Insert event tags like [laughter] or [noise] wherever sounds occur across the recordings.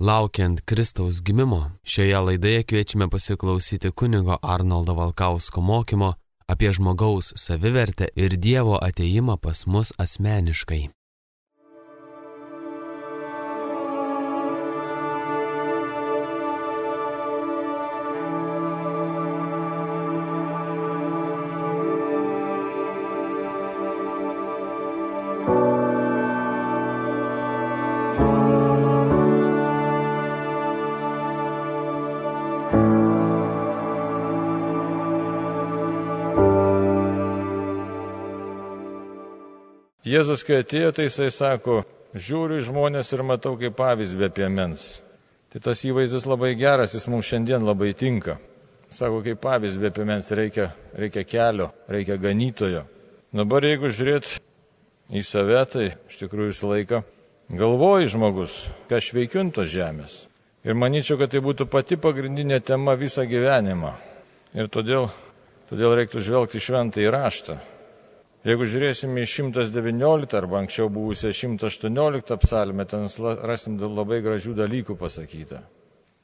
Laukiant Kristaus gimimo, šioje laidoje kviečiame pasiklausyti kunigo Arnoldo Valkausko mokymo apie žmogaus savivertę ir Dievo ateimą pas mus asmeniškai. Jėzus, kai atėjo, tai jisai sako, žiūriu į žmonės ir matau kaip pavyzdį apie mens. Tai tas įvaizdis labai geras, jis mums šiandien labai tinka. Sako, kaip pavyzdį apie mens reikia, reikia kelio, reikia ganytojo. Dabar jeigu žiūrėt į save, tai iš tikrųjų visą laiką galvoji žmogus, ką aš veikiu ant tos žemės. Ir manyčiau, kad tai būtų pati pagrindinė tema visą gyvenimą. Ir todėl, todėl reiktų žvelgti šventą įraštą. Jeigu žiūrėsime į 119 arba anksčiau buvusią 118 psalmę, ten rasim labai gražių dalykų pasakyta.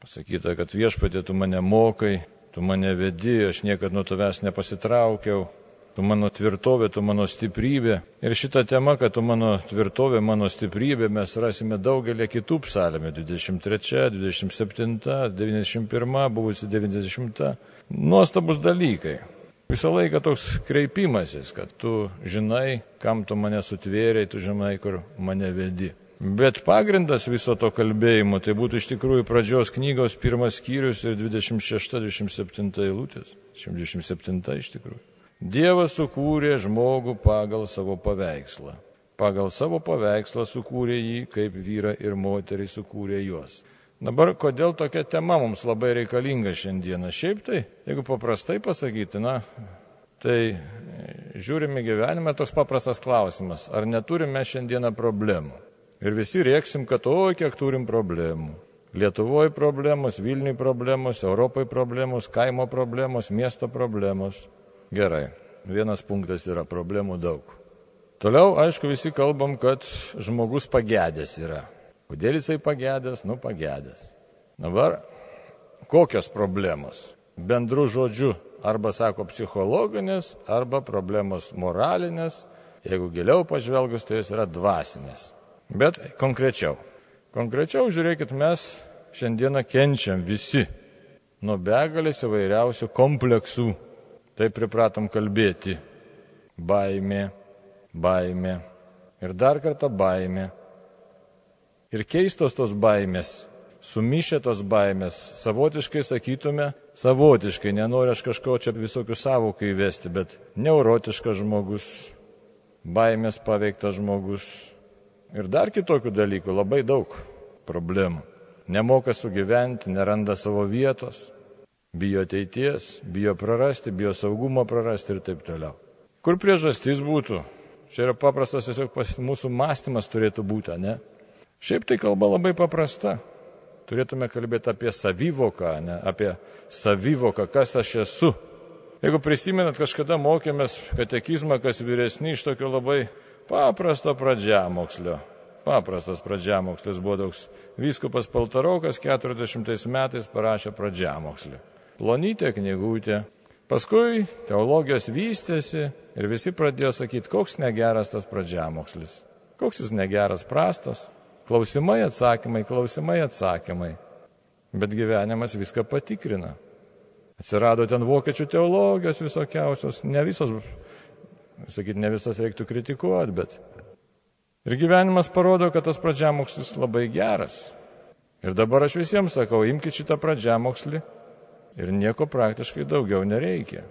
Pasakyta, kad viešpatė tu mane mokai, tu mane vedi, aš niekada nuo tavęs nepasitraukiau, tu mano tvirtovė, tu mano stiprybė. Ir šitą temą, kad tu mano tvirtovė, mano stiprybė, mes rasime daugelį kitų psalmę - 23, 27, 91, buvusi 90. Nuostabus dalykai. Visą laiką toks kreipimasis, kad tu žinai, kam tu mane sutvėrėjai, tu žinai, kur mane vedi. Bet pagrindas viso to kalbėjimo tai būtų iš tikrųjų pradžios knygos pirmas skyrius ir 26-27 eilutės. 127 iš tikrųjų. Dievas sukūrė žmogų pagal savo paveikslą. Pagal savo paveikslą sukūrė jį, kaip vyra ir moterį sukūrė juos. Dabar kodėl tokia tema mums labai reikalinga šiandieną? Šiaip tai, jeigu paprastai pasakyti, na, tai žiūrime gyvenime toks paprastas klausimas, ar neturime šiandieną problemų? Ir visi rėksim, kad oi, kiek turim problemų. Lietuvoje problemos, Vilniui problemos, Europai problemos, kaimo problemos, miesto problemos. Gerai, vienas punktas yra problemų daug. Toliau, aišku, visi kalbam, kad žmogus pagėdęs yra. Kodėl jisai pagėdęs? Nu, pagėdęs. Dabar, kokios problemos? Bendru žodžiu, arba sako psichologinės, arba problemos moralinės, jeigu giliau pažvelgus, tai jos yra dvasinės. Bet konkrečiau. Konkrečiau žiūrėkit, mes šiandieną kenčiam visi nuo begalės įvairiausių kompleksų. Taip pripratom kalbėti. Baimė, baimė ir dar kartą baimė ir keistos tos baimės, sumišę tos baimės, savotiškai sakytume, savotiškai, nenoriu aš kažko čia visokių savokų įvesti, bet neurotiškas žmogus, baimės paveiktas žmogus ir dar kitokių dalykų, labai daug problemų. Nemoka sugyventi, neranda savo vietos, bijo ateities, bijo prarasti, bijo saugumo prarasti ir taip toliau. Kur priežastis būtų? Čia yra paprastas tiesiog mūsų mąstymas turėtų būti, ne? Šiaip tai kalba labai paprasta. Turėtume kalbėti apie savivoką, ne apie savivoką, kas aš esu. Jeigu prisimenat, kažkada mokėmės katekizmą, kas vyresni iš tokio labai paprasto pradžiamokslio. Paprastas pradžiamokslis buvo toks. Vyskupas Paltaraukas 40 metais parašė pradžiamokslį. Plonytė knygutė. Paskui teologijos vystėsi ir visi pradėjo sakyti, koks negeras tas pradžiamokslis. Koks jis negeras, prastas. Klausimai, atsakymai, klausimai, atsakymai. Bet gyvenimas viską patikrina. Atsirado ten vokiečių teologijos visokiausios, ne visos, sakyt, ne visas reiktų kritikuoti, bet. Ir gyvenimas parodo, kad tas pradžiamokslis labai geras. Ir dabar aš visiems sakau, imkite šitą pradžiamokslį ir nieko praktiškai daugiau nereikia.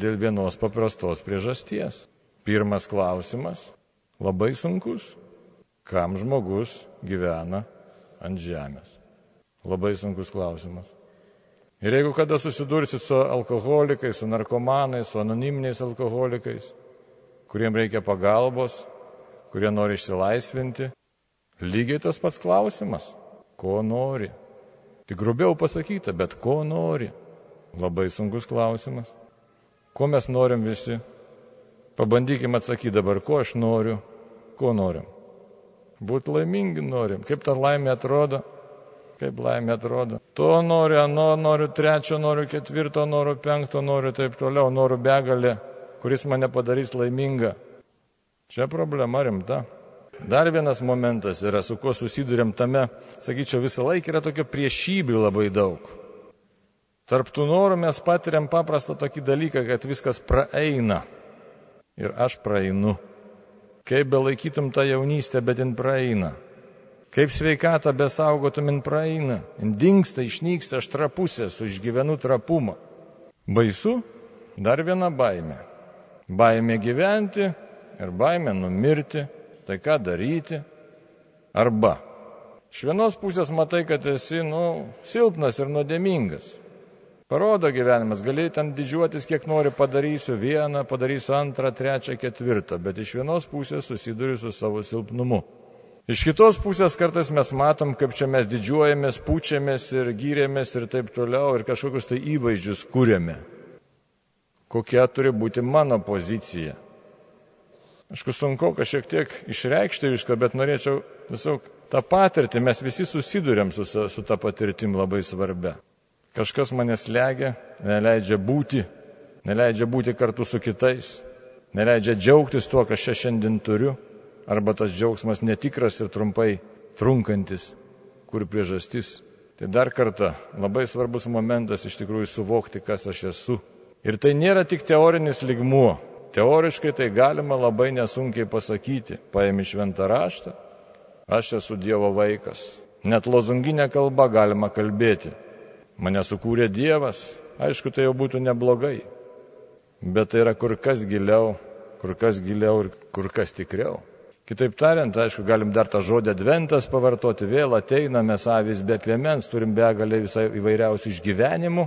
Dėl vienos paprastos priežasties. Pirmas klausimas - labai sunkus kam žmogus gyvena ant žemės? Labai sunkus klausimas. Ir jeigu kada susidursit su alkoholikais, su narkomanais, su anoniminiais alkoholikais, kuriems reikia pagalbos, kurie nori išsilaisvinti, lygiai tas pats klausimas - ko nori? Tik grubiau pasakyta, bet ko nori? Labai sunkus klausimas. Ko mes norim visi? Pabandykime atsakyti dabar, ko aš noriu, ko norim. Būti laimingi norim. Kaip ta laimė atrodo? kaip laimė atrodo. To noriu, ano noriu, trečio noriu, ketvirto noriu, penkto noriu, taip toliau, noriu begalę, kuris mane padarys laimingą. Čia problema rimta. Dar vienas momentas yra, su kuo susidurėm tame, sakyčiau, visą laiką yra tokio priešybių labai daug. Tarptų norų mes patiriam paprastą tokį dalyką, kad viskas praeina. Ir aš praeinu. Kaip be laikytum tą jaunystę, bet jin praeina. Kaip sveikatą besaugotum, jin praeina. Jin dinksta, išnyksta, aš trapusė, su išgyvenu trapumą. Baisu? Dar viena baime. Baimė gyventi ir baimė numirti. Tai ką daryti? Arba. Iš vienos pusės matai, kad esi, nu, silpnas ir nuodėmingas. Parodo gyvenimas, gali ten didžiuotis, kiek nori, padarysiu vieną, padarysiu antrą, trečią, ketvirtą, bet iš vienos pusės susiduriu su savo silpnumu. Iš kitos pusės kartais mes matom, kaip čia mes didžiuojamės, pučiamės ir gyrėmės ir taip toliau ir kažkokius tai įvaizdžius kūrėme. Kokia turi būti mano pozicija. Aišku, sunku kažkiek tiek išreikšti viską, bet norėčiau tiesiog tą patirtį, mes visi susidurėm su, su tą patirtim labai svarbia. Kažkas mane slegia, neleidžia būti, neleidžia būti kartu su kitais, neleidžia džiaugtis tuo, ką aš šiandien turiu, arba tas džiaugsmas netikras ir trumpai trunkantis, kur priežastis. Tai dar kartą labai svarbus momentas iš tikrųjų suvokti, kas aš esu. Ir tai nėra tik teorinis ligmuo. Teoriškai tai galima labai nesunkiai pasakyti. Paėmi šventą raštą, aš esu Dievo vaikas. Net lozunginė kalba galima kalbėti. Mane sukūrė Dievas, aišku, tai jau būtų neblogai, bet tai yra kur kas giliau, kur kas giliau ir kur kas tikriau. Kitaip tariant, aišku, galim dar tą žodį adventas pavartoti, vėl ateiname savis be piemens, turim begalę visai įvairiausių išgyvenimų,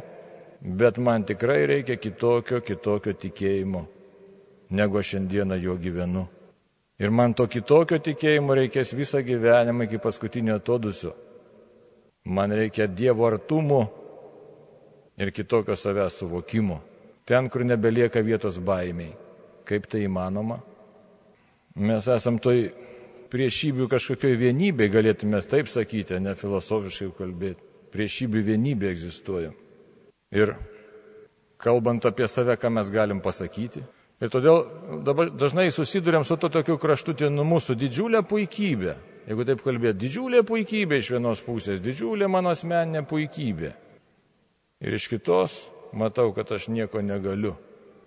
bet man tikrai reikia kitokio, kitokio tikėjimo, negu šiandieną jo gyvenu. Ir man to kitokio tikėjimo reikės visą gyvenimą iki paskutinio atodusio. Man reikia Dievo artumo ir kitokio savęs suvokimo. Ten, kur nebelieka vietos baimiai. Kaip tai įmanoma? Mes esam toj priešybių kažkokioj vienybėje, galėtume taip sakyti, ne filosofiškai kalbėti. Priešybių vienybė egzistuoja. Ir kalbant apie save, ką mes galim pasakyti. Ir todėl dabar dažnai susidurėm su to tokiu kraštutinumu, su didžiulė puikybė jeigu taip kalbėti, didžiulė puikybė iš vienos pusės, didžiulė mano asmeninė puikybė. Ir iš kitos matau, kad aš nieko negaliu.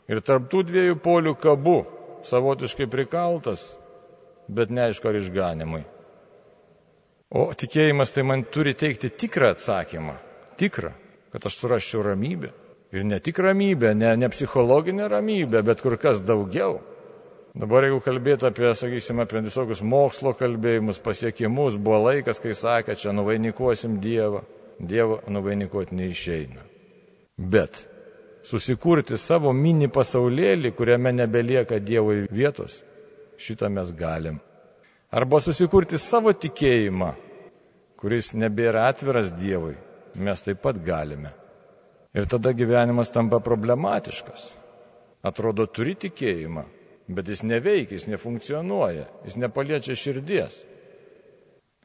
Ir tarptų dviejų polių kabu, savotiškai prikaltas, bet neaišku ar išganimui. O tikėjimas tai man turi teikti tikrą atsakymą. Tikrą, kad aš suraščiau ramybę. Ir ne tik ramybę, ne, ne psichologinę ramybę, bet kur kas daugiau. Dabar jeigu kalbėtų apie, sakysime, apie visokius mokslo kalbėjimus, pasiekimus, buvo laikas, kai sakė, čia nuvainikuosim Dievą. Dievo nuvainikuoti neišeina. Bet susikurti savo mini pasaulėlį, kuriame nebelieka Dievui vietos, šitą mes galim. Arba susikurti savo tikėjimą, kuris nebėra atviras Dievui, mes taip pat galime. Ir tada gyvenimas tampa problematiškas. Atrodo, turi tikėjimą, bet jis neveikia, jis nefunkcionuoja, jis nepaliečia širdies.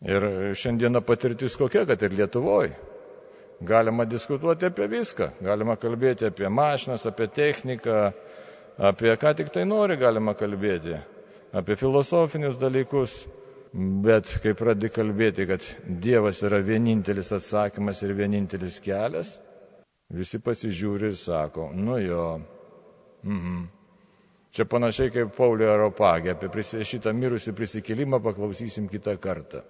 Ir šiandieną patirtis kokia, kad ir Lietuvoje. Galima diskutuoti apie viską, galima kalbėti apie mašinas, apie techniką, apie ką tik tai nori galima kalbėti, apie filosofinius dalykus, bet kai pradedi kalbėti, kad Dievas yra vienintelis atsakymas ir vienintelis kelias, visi pasižiūri ir sako, nu jo, mhm. Čia panašiai kaip Paulio Aropagė, apie šitą mirusį prisikelimą paklausysim kitą kartą.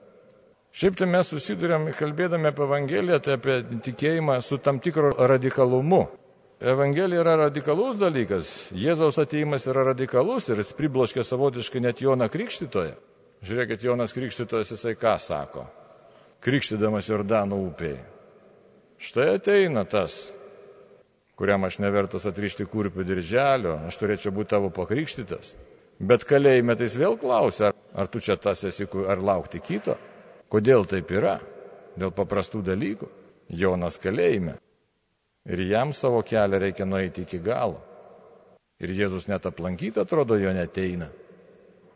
Šiaip tai mes susidurėm, kalbėdami apie Evangeliją, tai apie tikėjimą su tam tikro radikalumu. Evangelija yra radikalus dalykas, Jėzaus ateimas yra radikalus ir jis pribloškė savotiškai net Joną Krikštytoje. Žiūrėkit, Jonas Krikštytojas jisai ką sako, krikštydamas Jordano upėje. Štai ateina tas, kuriam aš nevertas atrišti kurpių dirželio, aš turėčiau būti tavo pakrikštytas. Bet kalėjime tai jis vėl klausia, ar, ar tu čia tas esi, ar laukti kito. Kodėl taip yra? Dėl paprastų dalykų. Jonas kalėjime. Ir jam savo kelią reikia nueiti iki galo. Ir Jėzus net aplankyti atrodo jo neteina.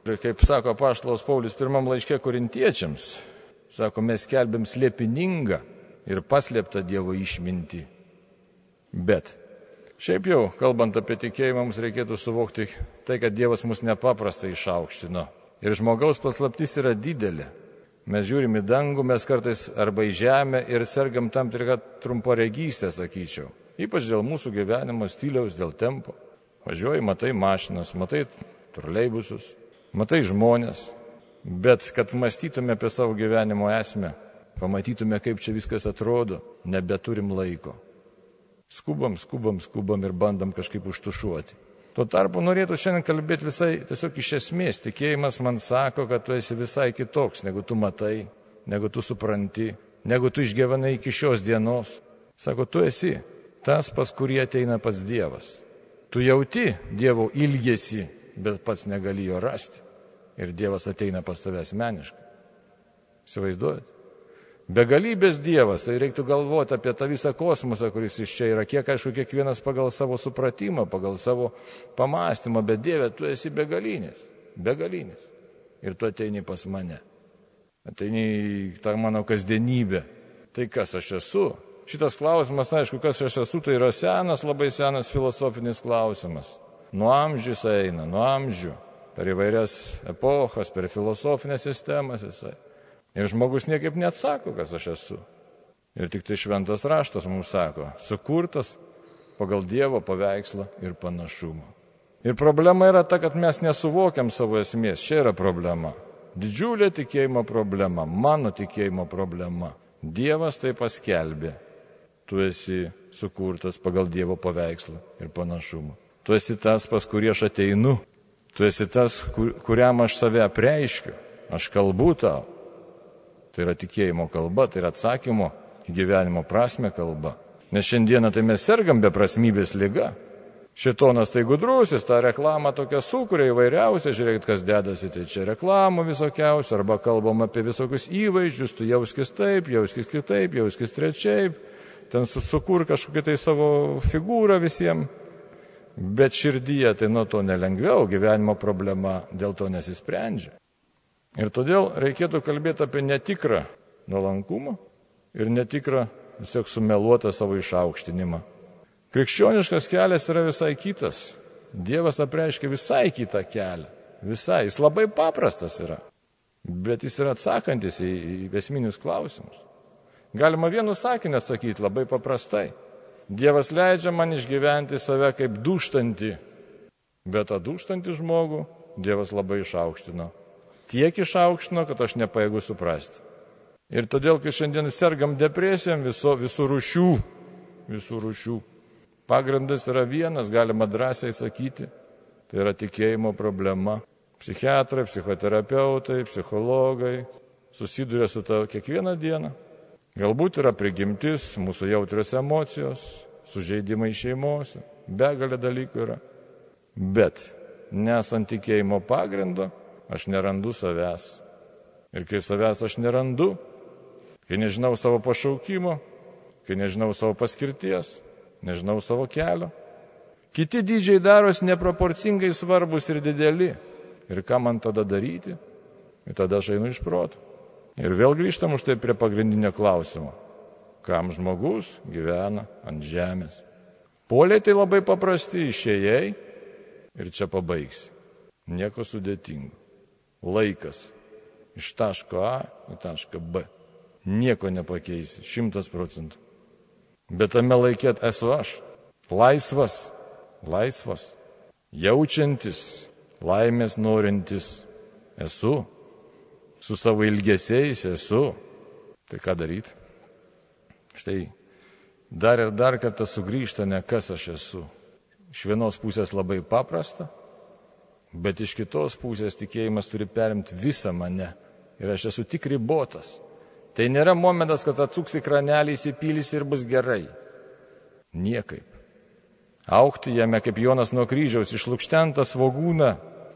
Ir kaip sako Paštalas Paulius pirmam laiške korintiečiams, Sako, mes kelbėm slėpiningą ir paslėptą Dievo išmintį. Bet šiaip jau, kalbant apie tikėjimą, mums reikėtų suvokti tai, kad Dievas mus nepaprastai išaukštino. Ir žmogaus paslaptis yra didelė. Mes žiūrim į dangų, mes kartais arba į žemę ir sergam tam tikrą trumparegystę, sakyčiau. Ypač dėl mūsų gyvenimo stiliaus, dėl tempo. Važiuoji, matai mašinas, matai troleibusus, matai žmonės. Bet kad mąstytume apie savo gyvenimo esmę, pamatytume, kaip čia viskas atrodo, nebeturim laiko. Skubam, skubam, skubam ir bandam kažkaip užtušuoti. Tuo tarpu norėtų šiandien kalbėti visai tiesiog iš esmės. Tikėjimas man sako, kad tu esi visai kitoks, negu tu matai, negu tu supranti, negu tu išgyvenai iki šios dienos. Sako, tu esi tas, pas kurį ateina pats Dievas. Tu jauti Dievo ilgesį, bet pats negali jo rasti. Ir Dievas ateina pas tave asmeniškai. Įsivaizduojate? Begalybės Dievas, tai reiktų galvoti apie tą visą kosmosą, kuris iš čia yra, kiek aišku, kiekvienas pagal savo supratimą, pagal savo pamastymą, bet Dieve, tu esi begalinis, begalinis. Ir tu ateini pas mane. Ateini į tą mano kasdienybę. Tai kas aš esu? Šitas klausimas, aišku, kas aš esu, tai yra senas, labai senas filosofinis klausimas. Nuo amžius eina, nuo amžių, per įvairias epochas, per filosofinės sistemas jisai. Ir žmogus niekaip neatsako, kas aš esu. Ir tik tai šventas raštas mums sako, sukurtas pagal Dievo paveikslą ir panašumą. Ir problema yra ta, kad mes nesuvokiam savo esmės. Čia yra problema. Didžiulė tikėjimo problema, mano tikėjimo problema. Dievas tai paskelbė. Tu esi sukurtas pagal Dievo paveikslą ir panašumą. Tu esi tas, pas kurį aš ateinu. Tu esi tas, kur, kuriam aš save apreiškiu. Aš kalbu tau. Tai yra tikėjimo kalba, tai yra atsakymo į gyvenimo prasme kalba. Nes šiandieną tai mes sergam beprasmybės lyga. Šitonas tai gudrusis, tą reklamą tokią sukuria įvairiausia, žiūrėkit, kas dedasi, tai čia reklamų visokiausių, arba kalbam apie visokius įvaizdžius, tu jauskis taip, jauskis kitaip, jauskis trečiaip, ten sukur kažkokią tai savo figūrą visiems. Bet širdyje tai nuo to nelengviau, gyvenimo problema dėl to nesisprendžia. Ir todėl reikėtų kalbėti apie netikrą nuolankumą ir netikrą vis tiek sumeluotą savo išaukštinimą. Krikščioniškas kelias yra visai kitas. Dievas apreiškia visai kitą kelią. Visai. Jis labai paprastas yra. Bet jis yra atsakantis į, į esminius klausimus. Galima vienu sakiniu atsakyti labai paprastai. Dievas leidžia man išgyventi save kaip duštantį. Bet tą duštantį žmogų Dievas labai išaukštino tiek išaukštino, kad aš nepaėgu suprasti. Ir todėl, kai šiandien sergam depresijom viso, visų rušių, visų rušių, pagrindas yra vienas, galima drąsiai sakyti, tai yra tikėjimo problema. Psichiatrai, psichoterapeutai, psichologai susiduria su to kiekvieną dieną. Galbūt yra prigimtis, mūsų jautrios emocijos, sužeidimai šeimose, begalė dalykų yra. Bet nesant tikėjimo pagrindo, aš nerandu savęs. Ir kai savęs aš nerandu, kai nežinau savo pašaukimo, kai nežinau savo paskirties, nežinau savo kelio, kiti dydžiai darosi neproporcingai svarbus ir dideli. Ir ką man tada daryti? Ir tada aš einu iš proto. Ir vėl grįžtam už tai prie pagrindinio klausimo. Kam žmogus gyvena ant žemės? Poliai tai labai paprasti išėjai ir čia pabaigsi. Nieko sudėtingo laikas iš taško A į tašką B. Nieko nepakeisi, šimtas procentų. Bet tame laikė esu aš. Laisvas, laisvas, jaučiantis, laimės norintis esu. Su savo ilgesiais esu. Tai ką daryti? Štai dar ir dar kartą sugrįžta ne kas aš esu. Iš vienos pusės labai paprasta, Bet iš kitos pusės tikėjimas turi perimti visą mane. Ir aš esu tik ribotas. Tai nėra momentas, kad atsuksi kranelį, įsipylys ir bus gerai. Niekaip. Aukti jame kaip Jonas nuo kryžiaus, išlūkštentas svogūna,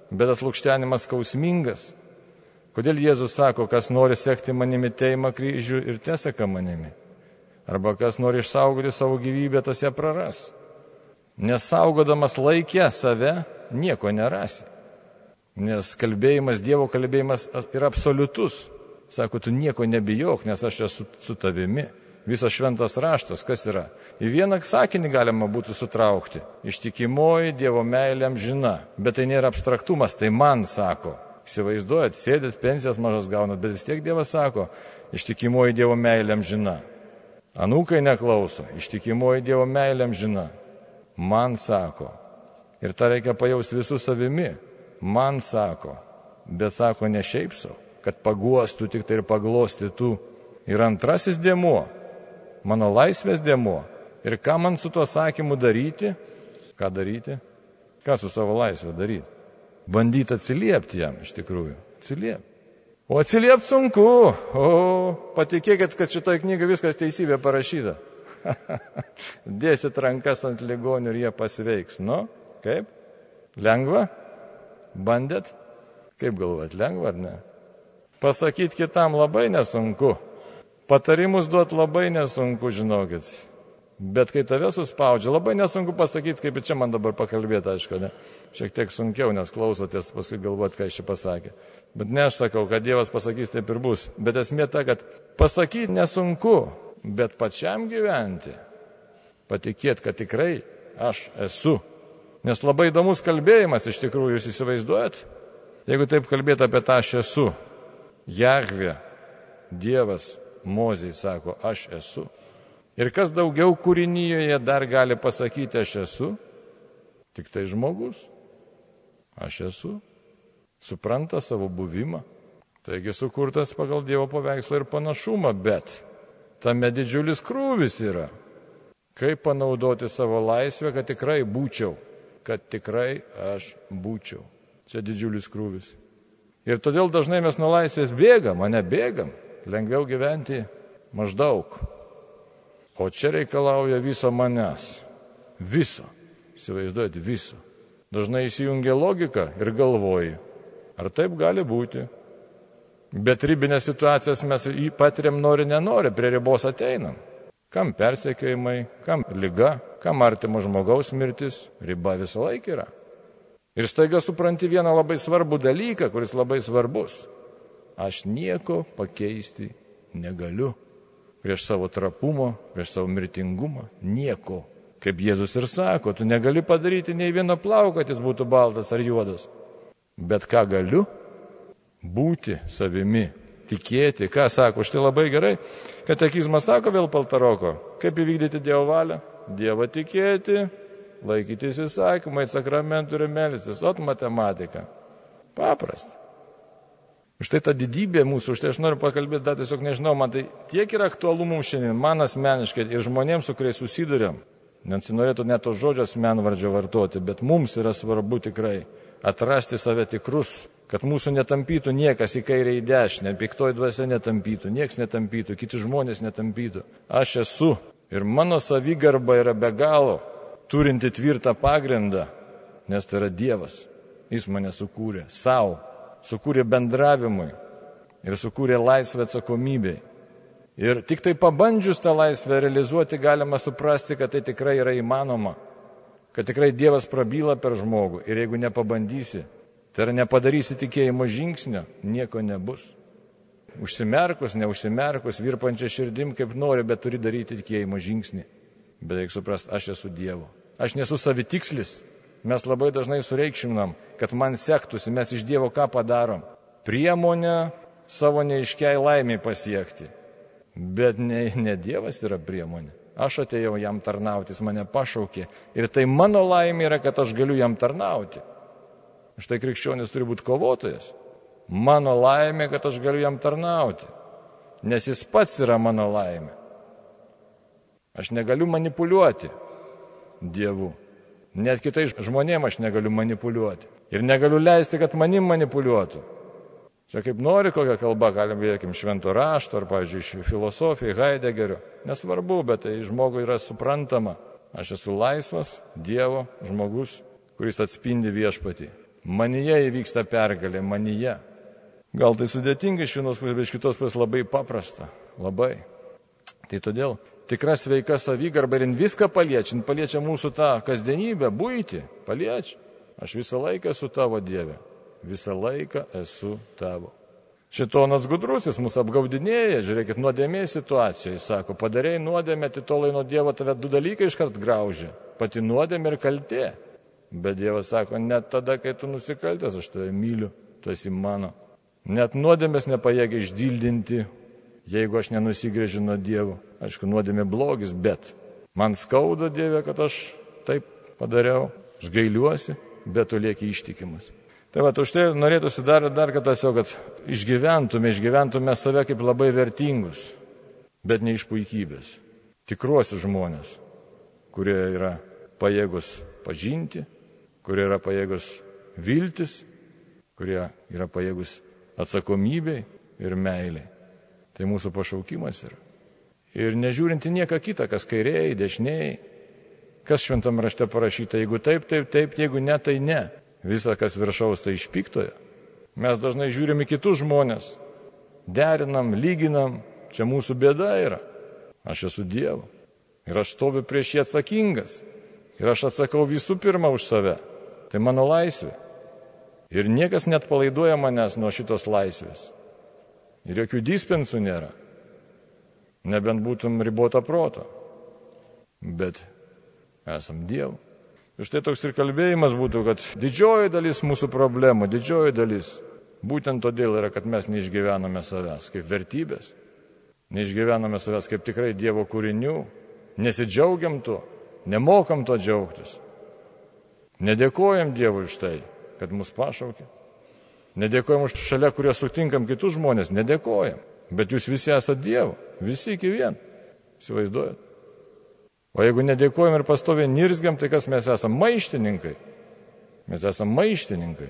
bet tas lūkštenimas skausmingas. Kodėl Jėzus sako, kas nori sekti manimi teima kryžių ir teseka manimi? Arba kas nori išsaugoti savo gyvybę, tas ją praras. Nesaugodamas laikę save, nieko nerasi. Nes kalbėjimas, Dievo kalbėjimas yra absoliutus. Sako, tu nieko nebijok, nes aš esu su tavimi. Visas šventas raštas, kas yra? Į vieną sakinį galima būtų sutraukti. Ištikimoji Dievo meilėm žina. Bet tai nėra abstraktumas, tai man sako. Įsivaizduojat, sėdėt, pensijas mažas gaunat, bet vis tiek Dievas sako, ištikimoji Dievo meilėm žina. Anūkai neklauso, ištikimoji Dievo meilėm žina. Man sako. Ir tą reikia pajausti visų savimi. Man sako. Bet sako ne šiaip savo, kad paguostų tik tai ir paglostytų. Ir antrasis dėmuo mano laisvės dėmuo. Ir ką man su tuo sakymu daryti? Ką daryti? Ką su savo laisvė daryti? Bandyti atsiliepti jam iš tikrųjų. Atsiliepti. O atsiliepti sunku. O, patikėkit, kad šitoje knygoje viskas teisybė parašyta. [laughs] Dėsit rankas ant ligonių ir jie pasveiks. Nu, kaip? Lengva? Bandėt? Kaip galvojat, lengva ar ne? Pasakyti kitam labai nesunku. Patarimus duot labai nesunku, žinokit. Bet kai tave suspaudžia, labai nesunku pasakyti, kaip čia man dabar pakalbėti, aišku, ne? Šiek tiek sunkiau, nes klausotės, paskui galvot, ką aš čia pasakė. Bet ne aš sakau, kad Dievas pasakys, taip ir bus. Bet esmė ta, kad pasakyti nesunku, bet pačiam gyventi, patikėti, kad tikrai aš esu. Nes labai įdomus kalbėjimas, iš tikrųjų, jūs įsivaizduojat? Jeigu taip kalbėti apie tą aš esu, Jahvė, Dievas, Mozei sako, aš esu. Ir kas daugiau kūrinyje dar gali pasakyti, aš esu? Tik tai žmogus. Aš esu. Supranta savo buvimą. Taigi sukurtas pagal Dievo paveikslą ir panašumą, bet tame didžiulis krūvis yra. Kaip panaudoti savo laisvę, kad tikrai būčiau, kad tikrai aš būčiau. Čia didžiulis krūvis. Ir todėl dažnai mes nuo laisvės bėgam, mane bėgam lengviau gyventi maždaug. O čia reikalauja viso manęs. Viso. Įsivaizduojat, viso. Dažnai įsijungia logika ir galvoji, ar taip gali būti. Bet ribinės situacijas mes patiriam nori, nenori, prie ribos ateinam. Kam persekiojimai, kam lyga, kam artimo žmogaus mirtis, riba visą laiką yra. Ir staiga supranti vieną labai svarbų dalyką, kuris labai svarbus aš nieko pakeisti negaliu. Prieš savo trapumą, prieš savo mirtingumą, nieko. Kaip Jėzus ir sako, tu negali padaryti nei vieno plauko, kad jis būtų baltas ar juodas. Bet ką galiu? Būti savimi, tikėti. Ką sako, štai labai gerai. Katekizmas sako vėl paltaroko, kaip įvykdyti Dievo valią. Dievą tikėti, laikytis įsakymai, sakramentų ir melisis, ot matematika. Paprasta. Štai ta didybė mūsų, štai aš noriu pakalbėti, dar tiesiog nežinau, man tai tiek yra aktualu mums šiandien, man asmeniškai ir žmonėms, su kuriais susidurėm. Nesinorėtų net to žodžio asmenvardžio vartoti, bet mums yra svarbu tikrai atrasti save tikrus, kad mūsų netampytų niekas į kairę į dešinę, piktoji dvasia netampytų, niekas netampytų, kiti žmonės netampytų. Aš esu ir mano savigarba yra be galo turinti tvirtą pagrindą, nes tai yra Dievas. Jis mane sukūrė savo sukūrė bendravimui ir sukūrė laisvę atsakomybei. Ir tik tai pabandžius tą laisvę realizuoti galima suprasti, kad tai tikrai yra įmanoma, kad tikrai Dievas prabyla per žmogų ir jeigu nepabandysi, tai yra nepadarysi tikėjimo žingsnio, nieko nebus. Užsimerkus, neužsimerkus, virpančia širdim, kaip nori, bet turi daryti tikėjimo žingsnį. Bet reikia suprasti, aš esu Dievo. Aš nesu savitikslis, Mes labai dažnai sureikšminam, kad man sektųsi, mes iš Dievo ką padarom? Priemonę savo neiškiai laimiai pasiekti. Bet ne, ne Dievas yra priemonė. Aš atėjau jam tarnauti, jis mane pašaukė. Ir tai mano laimė yra, kad aš galiu jam tarnauti. Štai krikščionis turi būti kovotojas. Mano laimė, kad aš galiu jam tarnauti. Nes jis pats yra mano laimė. Aš negaliu manipuliuoti Dievu. Net kitais žmonėm aš negaliu manipuliuoti. Ir negaliu leisti, kad manim manipuliuotų. Čia kaip nori kokią kalbą, galim vėkim švento rašto, ar, pavyzdžiui, filosofijai, Heideggerio. Nesvarbu, bet tai žmogui yra suprantama. Aš esu laisvas Dievo žmogus, kuris atspindi viešpatį. Manyje įvyksta pergalė, manyje. Gal tai sudėtinga iš vienos pusės, bet iš kitos pusės labai paprasta. Labai. Tai todėl tikra sveika savygarba ir viską paliečia, paliečia mūsų tą kasdienybę, būti, paliečia. Aš visą laiką esu tavo Dieve, visą laiką esu tavo. Šitonas gudrusis mus apgaudinėja, žiūrėkit, nuodėmė situacijoje, sako, padarėjai nuodėmę, titolai nuo Dievo tave du dalykai iškart graužia - pati nuodėmė ir kaltė. Bet Dievas sako, net tada, kai tu nusikaltęs, aš tave myliu, tu esi mano. Net nuodėmės nepajėgia išdildinti, jeigu aš nenusigrėžiu nuo Dievo. Aišku, nuodėmė blogis, bet man skauda Dieve, kad aš taip padariau, aš gailiuosi, bet tu lieki ištikimas. Tai va, už tai norėtųsi dar, dar kartą tiesiog, kad išgyventume, išgyventume save kaip labai vertingus, bet ne iš puikybės. Tikruosius žmonės, kurie yra pajėgus pažinti, kurie yra pajėgus viltis, kurie yra pajėgus atsakomybei ir meiliai. Tai mūsų pašaukimas yra. Ir nežiūrinti nieką kitą, kas kairiai, dešiniai, kas šventam rašte parašyta, jeigu taip, taip, taip, jeigu ne, tai ne visa, kas viršaus, tai iš piktojo. Mes dažnai žiūrime kitus žmonės, derinam, lyginam, čia mūsų bėda yra. Aš esu Dievo. Ir aš stoviu prieš jį atsakingas. Ir aš atsakau visų pirma už save. Tai mano laisvė. Ir niekas net palaiduoja manęs nuo šitos laisvės. Ir jokių dispensų nėra. Nebent būtum ribota proto. Bet esam Dievo. Ir štai toks ir kalbėjimas būtų, kad didžioji dalis mūsų problemų, didžioji dalis, būtent todėl yra, kad mes neišgyvename savęs kaip vertybės, neišgyvename savęs kaip tikrai Dievo kūrinių, nesidžiaugiam tuo, nemokam to džiaugtis. Nedėkojam Dievui už tai, kad mus pašaukė. Nedėkojam už šalia, kurie sutinkam kitus žmonės, nedėkojam. Bet jūs visi esate Dievo, visi iki vien. Įsivaizduojat? O jeigu nedėkojam ir pastoviai nirzgiam, tai kas mes esame maištininkai? Mes esame maištininkai.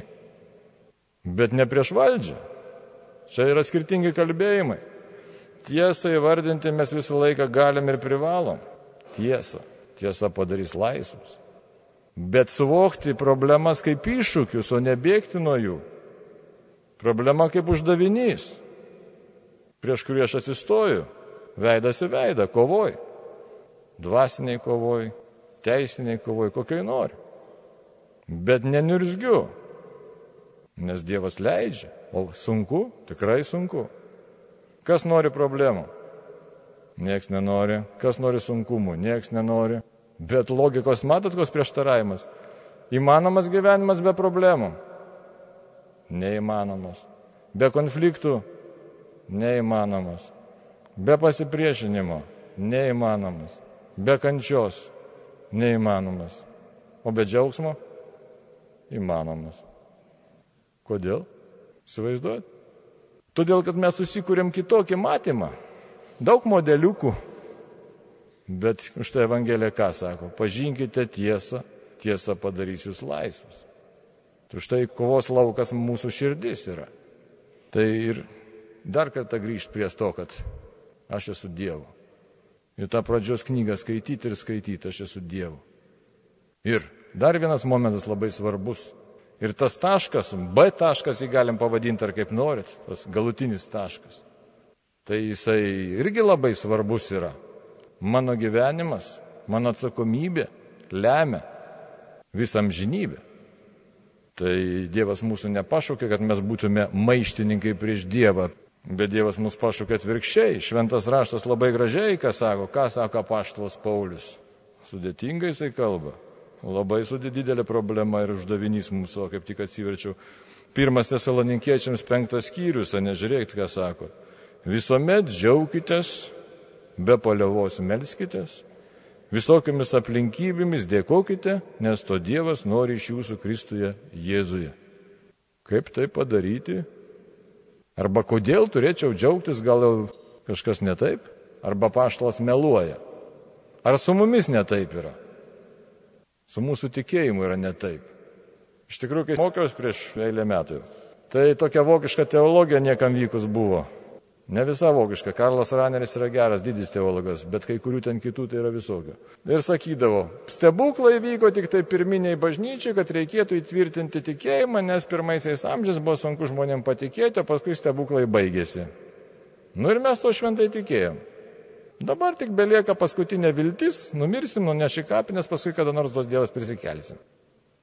Bet ne prieš valdžią. Čia yra skirtingi kalbėjimai. Tiesą įvardinti mes visą laiką galim ir privalom. Tiesa. Tiesa padarys laisvus. Bet suvokti problemas kaip iššūkius, o nebėgti nuo jų. Problema kaip uždavinys, prieš kurį aš atsistoju, veidas į veidą, kovoju dvasiniai kovoj, teisiniai kovoj, kokiai nori. Bet nenirzgiu, nes Dievas leidžia, o sunku, tikrai sunku. Kas nori problemų? Niekas nenori. Kas nori sunkumų? Niekas nenori. Bet logikos matot, koks prieštaravimas. Įmanomas gyvenimas be problemų? Neįmanomas. Be konfliktų? Neįmanomas. Be pasipriešinimo? Neįmanomas be kančios neįmanomas, o be džiaugsmo įmanomas. Kodėl? Įsivaizduojat? Todėl, kad mes susikūrėm kitokį matymą, daug modeliukų, bet už tai Evangelija ką sako? Pažinkite tiesą, tiesa padarys jūs laisvus. Tai štai kovos laukas mūsų širdis yra. Tai ir dar kartą grįžti prie to, kad aš esu Dievo. Ir tą pradžios knygą skaityti ir skaityti, aš esu Dievu. Ir dar vienas momentas labai svarbus. Ir tas taškas, B taškas jį galim pavadinti ar kaip norit, tas galutinis taškas. Tai jisai irgi labai svarbus yra. Mano gyvenimas, mano atsakomybė lemia visam žinybę. Tai Dievas mūsų nepašaukė, kad mes būtume maištininkai prieš Dievą, Bet Dievas mus pašūkė atvirkščiai. Šventas raštas labai gražiai, ką sako, ką sako paštalas Paulius. Sudėtingai jisai kalba. Labai sudėdidelė problema ir uždavinys o kaip tik atsiverčiau. Pirmas tesaloninkiečiams penktas skyrius, nežiūrėkit, ką sako. Visuomet džiaukitės, be paliovos melskitės, visokiamis aplinkybėmis dėkokite, nes to Dievas nori iš jūsų Kristuje Jėzuje. Kaip tai padaryti? Arba kodėl turėčiau džiaugtis, gal jau kažkas ne taip? Arba paštalas meluoja. Ar su mumis ne taip yra? Su mūsų tikėjimu yra ne taip. Iš tikrųjų, kai mokiausi prieš eilę metų, tai tokia vokiška teologija niekam vykus buvo. Ne visa vokiška. Karlas Raneris yra geras, didis teologas, bet kai kurių ten kitų tai yra visokio. Ir sakydavo, stebuklai vyko tik tai pirminiai bažnyčiai, kad reikėtų įtvirtinti tikėjimą, nes pirmaisiais amžiais buvo sunku žmonėm patikėti, o paskui stebuklai baigėsi. Nu ir mes to šventai tikėjom. Dabar tik belieka paskutinė viltis, numirsim, nuneši kapinės, paskui kada nors duos Dievas prisikelsim.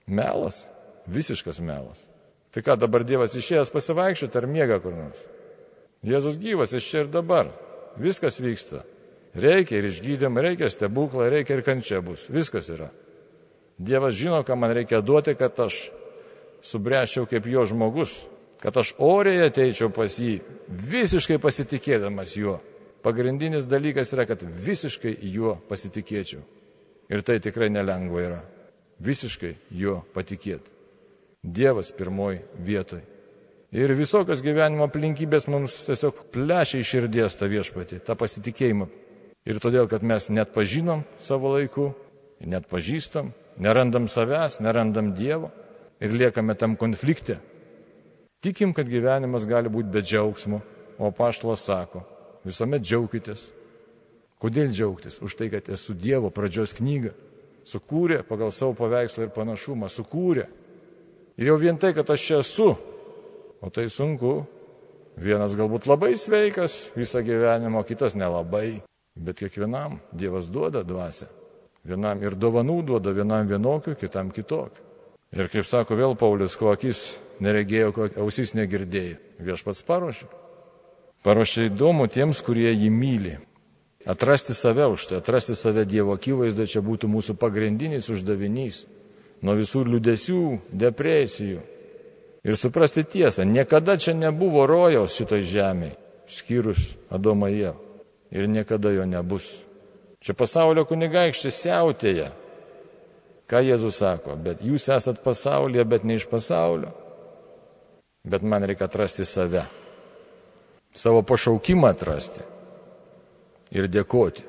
Melas, visiškas melas. Tai ką dabar Dievas išėjęs pasivaikščioti ar miega kur nors? Jėzus gyvas, jis čia ir dabar. Viskas vyksta. Reikia ir išgydymą, reikia stebuklą, reikia ir kančia bus. Viskas yra. Dievas žino, ką man reikia duoti, kad aš subręščiau kaip jo žmogus, kad aš oriai ateičiau pas jį, visiškai pasitikėdamas juo. Pagrindinis dalykas yra, kad visiškai juo pasitikėčiau. Ir tai tikrai nelengva yra. Visiškai juo patikėti. Dievas pirmoji vietoj. Ir visokios gyvenimo aplinkybės mums tiesiog plešia iš širdies tą viešpatį, tą pasitikėjimą. Ir todėl, kad mes net pažinom savo laiku, net pažįstam, nerandam savęs, nerandam Dievo ir liekame tam konflikte. Tikim, kad gyvenimas gali būti be džiaugsmo, o paštlas sako, visuomet džiaukitės. Kodėl džiaugtis? Už tai, kad esu Dievo pradžios knyga. Sukūrė pagal savo paveikslą ir panašumą, sukūrė. Ir jau vien tai, kad aš čia esu, O tai sunku. Vienas galbūt labai sveikas visą gyvenimą, kitas nelabai. Bet kiekvienam Dievas duoda dvasę. Vienam ir dovanų duoda, vienam vienokių, kitam kitokių. Ir kaip sako vėl Paulius, ko akis neregėjo, ko ausys negirdėjo. Viešpats paruošė. Paruošė įdomu tiems, kurie jį myli. Atrasti save už tai, atrasti save Dievo akivaizdą čia būtų mūsų pagrindinis uždavinys. Nuo visų liudesių, depresijų, ir suprasti tiesą. Niekada čia nebuvo rojaus šitoj žemėje, skyrus Adomą Jėvą. Ir niekada jo nebus. Čia pasaulio kunigaikščiai siautėja. Ką Jėzus sako, bet jūs esat pasaulyje, bet ne iš pasaulio. Bet man reikia atrasti save. Savo pašaukimą atrasti. Ir dėkoti.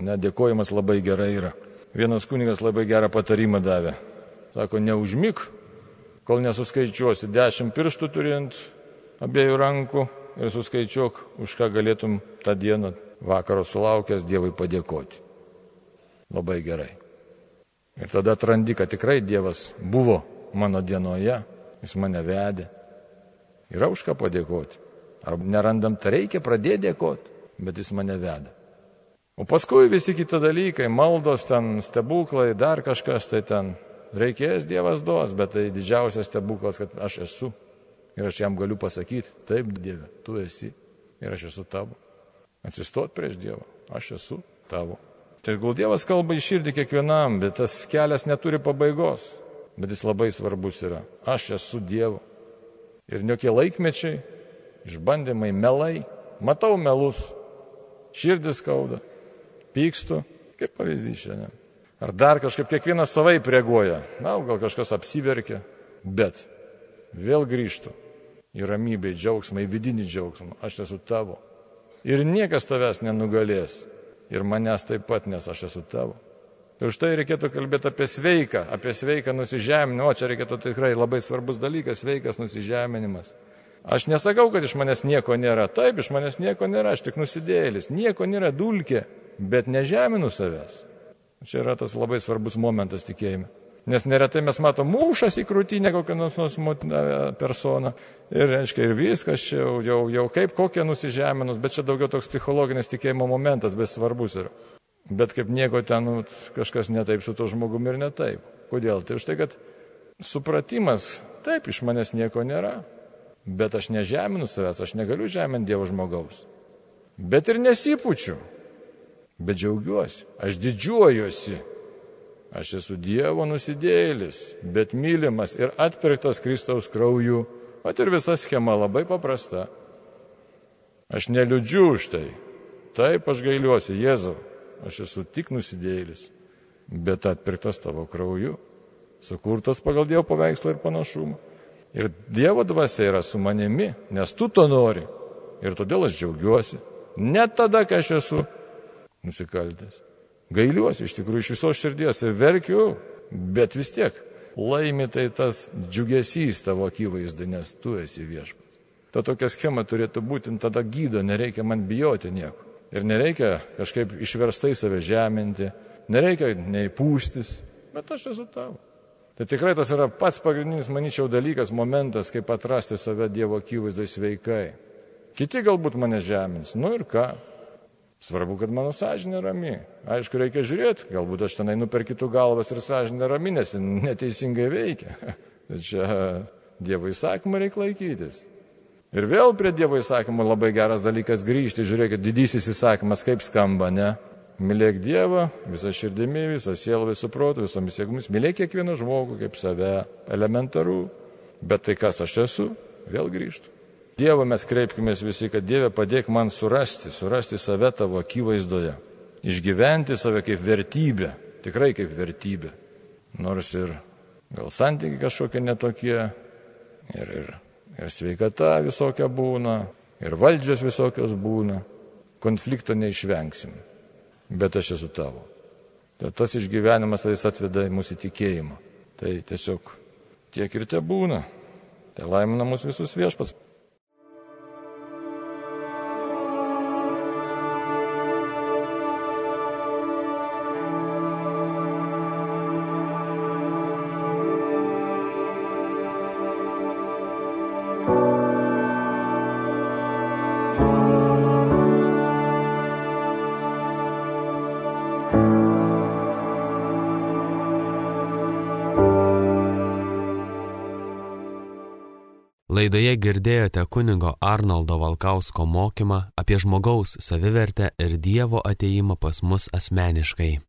Nedėkojimas labai gerai yra. Vienas kunigas labai gerą patarimą davė. Sako, neužmyk kol nesuskaičiuosi dešimt pirštų turint abiejų rankų ir suskaičiuok, už ką galėtum tą dieną vakaro sulaukęs Dievui padėkoti. Labai gerai. Ir tada atrandi, kad tikrai Dievas buvo mano dienoje, jis mane vedė. Yra už ką padėkoti. Ar nerandam, tai reikia pradėti dėkoti, bet jis mane veda. O paskui visi kiti dalykai, maldos ten, stebuklai, dar kažkas tai ten reikės Dievas duos, bet tai didžiausias stebuklas, kad aš esu. Ir aš jam galiu pasakyti, taip Dieve, tu esi ir aš esu tavo. Atsistot prieš Dievą, aš esu tavo. Tai gal Dievas kalba į širdį kiekvienam, bet tas kelias neturi pabaigos, bet jis labai svarbus yra. Aš esu Dievo. Ir jokie laikmečiai, išbandymai, melai, matau melus, širdis skauda, pykstu, kaip pavyzdys šiandien. Ar dar kažkaip kiekvienas savai reaguoja. Na, gal kažkas apsiverkia, bet vėl grįžtų į ramybę, į džiaugsmą, į vidinį džiaugsmą. Aš esu tavo. Ir niekas tavęs nenugalės. Ir manęs taip pat, nes aš esu tavo. Tai už tai reikėtų kalbėti apie sveiką, apie sveiką nusižeminimą. O čia reikėtų tikrai labai svarbus dalykas - sveikas nusižeminimas. Aš nesakau, kad iš manęs nieko nėra. Taip, iš manęs nieko nėra, aš tik nusidėlis. Nieko nėra dulkė, bet nežeminu savęs. Čia yra tas labai svarbus momentas tikėjime. Nes neretai mes matom mūšas į krūtinę kokią nors nusmutinę personą. Ir, reiškia, ir viskas čia jau, jau, jau kaip kokie nusižeminus, bet čia daugiau toks psichologinis tikėjimo momentas, bet svarbus yra. Bet kaip nieko ten nu, kažkas netaip su to žmogumi ir netaip. Kodėl? Tai už tai, kad supratimas, taip, iš manęs nieko nėra. Bet aš nežeminu savęs, aš negaliu žeminti Dievo žmogaus. Bet ir nesipučiu bet džiaugiuosi, aš didžiuojuosi. Aš esu Dievo nusidėlis, bet mylimas ir atpirktas Kristaus krauju. O ir visa schema labai paprasta. Aš neliūdžiu už tai. Taip aš gailiuosi, Jėzau, aš esu tik nusidėlis, bet atpirktas tavo krauju, sukurtas pagal Dievo paveikslą ir panašumą. Ir Dievo dvasia yra su manimi, nes tu to nori. Ir todėl aš džiaugiuosi. Net tada, kai aš esu nusikaltęs. Gailiuosi iš tikrųjų iš viso širdies ir verkiu, bet vis tiek laimi tai tas džiugesys tavo akivaizdai, nes tu esi viešpats. Ta tokia schema turėtų būti, tada gydo, nereikia man bijoti nieko. Ir nereikia kažkaip išverstai save žeminti, nereikia nei pūstis, bet aš esu tavo. Tai tikrai tas yra pats pagrindinis, manyčiau, dalykas, momentas, kaip atrasti save Dievo akivaizdai sveikai. Kiti galbūt mane žemins, nu ir ką, Svarbu, kad mano sąžinė rami. Aišku, reikia žiūrėti, galbūt aš tenai nuper kitų galvas ir sąžinė rami, nes neteisingai veikia. [laughs] Čia Dievo įsakymą reikia laikytis. Ir vėl prie Dievo įsakymų labai geras dalykas grįžti, žiūrėkit, didysis įsakymas kaip skamba, ne? Mylėk Dievą visą širdimi, visą sielą, visų protų, visomis jėgomis. Mylėk kiekvieną žmogų kaip save. Elementaru. Bet tai kas aš esu? Vėl grįžtų. Dievo mes kreipkime visi, kad Dieve padėk man surasti, surasti save tavo akivaizdoje. Išgyventi save kaip vertybę. Tikrai kaip vertybę. Nors ir gal santykiai kažkokie netokie. Ir, ir, ir sveikata visokia būna. Ir valdžios visokios būna. Konflikto neišvengsim bet aš esu tavo. Tai tas išgyvenimas tai jis atveda į mūsų tikėjimą. Tai tiesiog tiek ir te būna. Tai laimina mus visus viešpats. Girdėjote kunigo Arnoldo Valkausko mokymą apie žmogaus savivertę ir Dievo ateimą pas mus asmeniškai.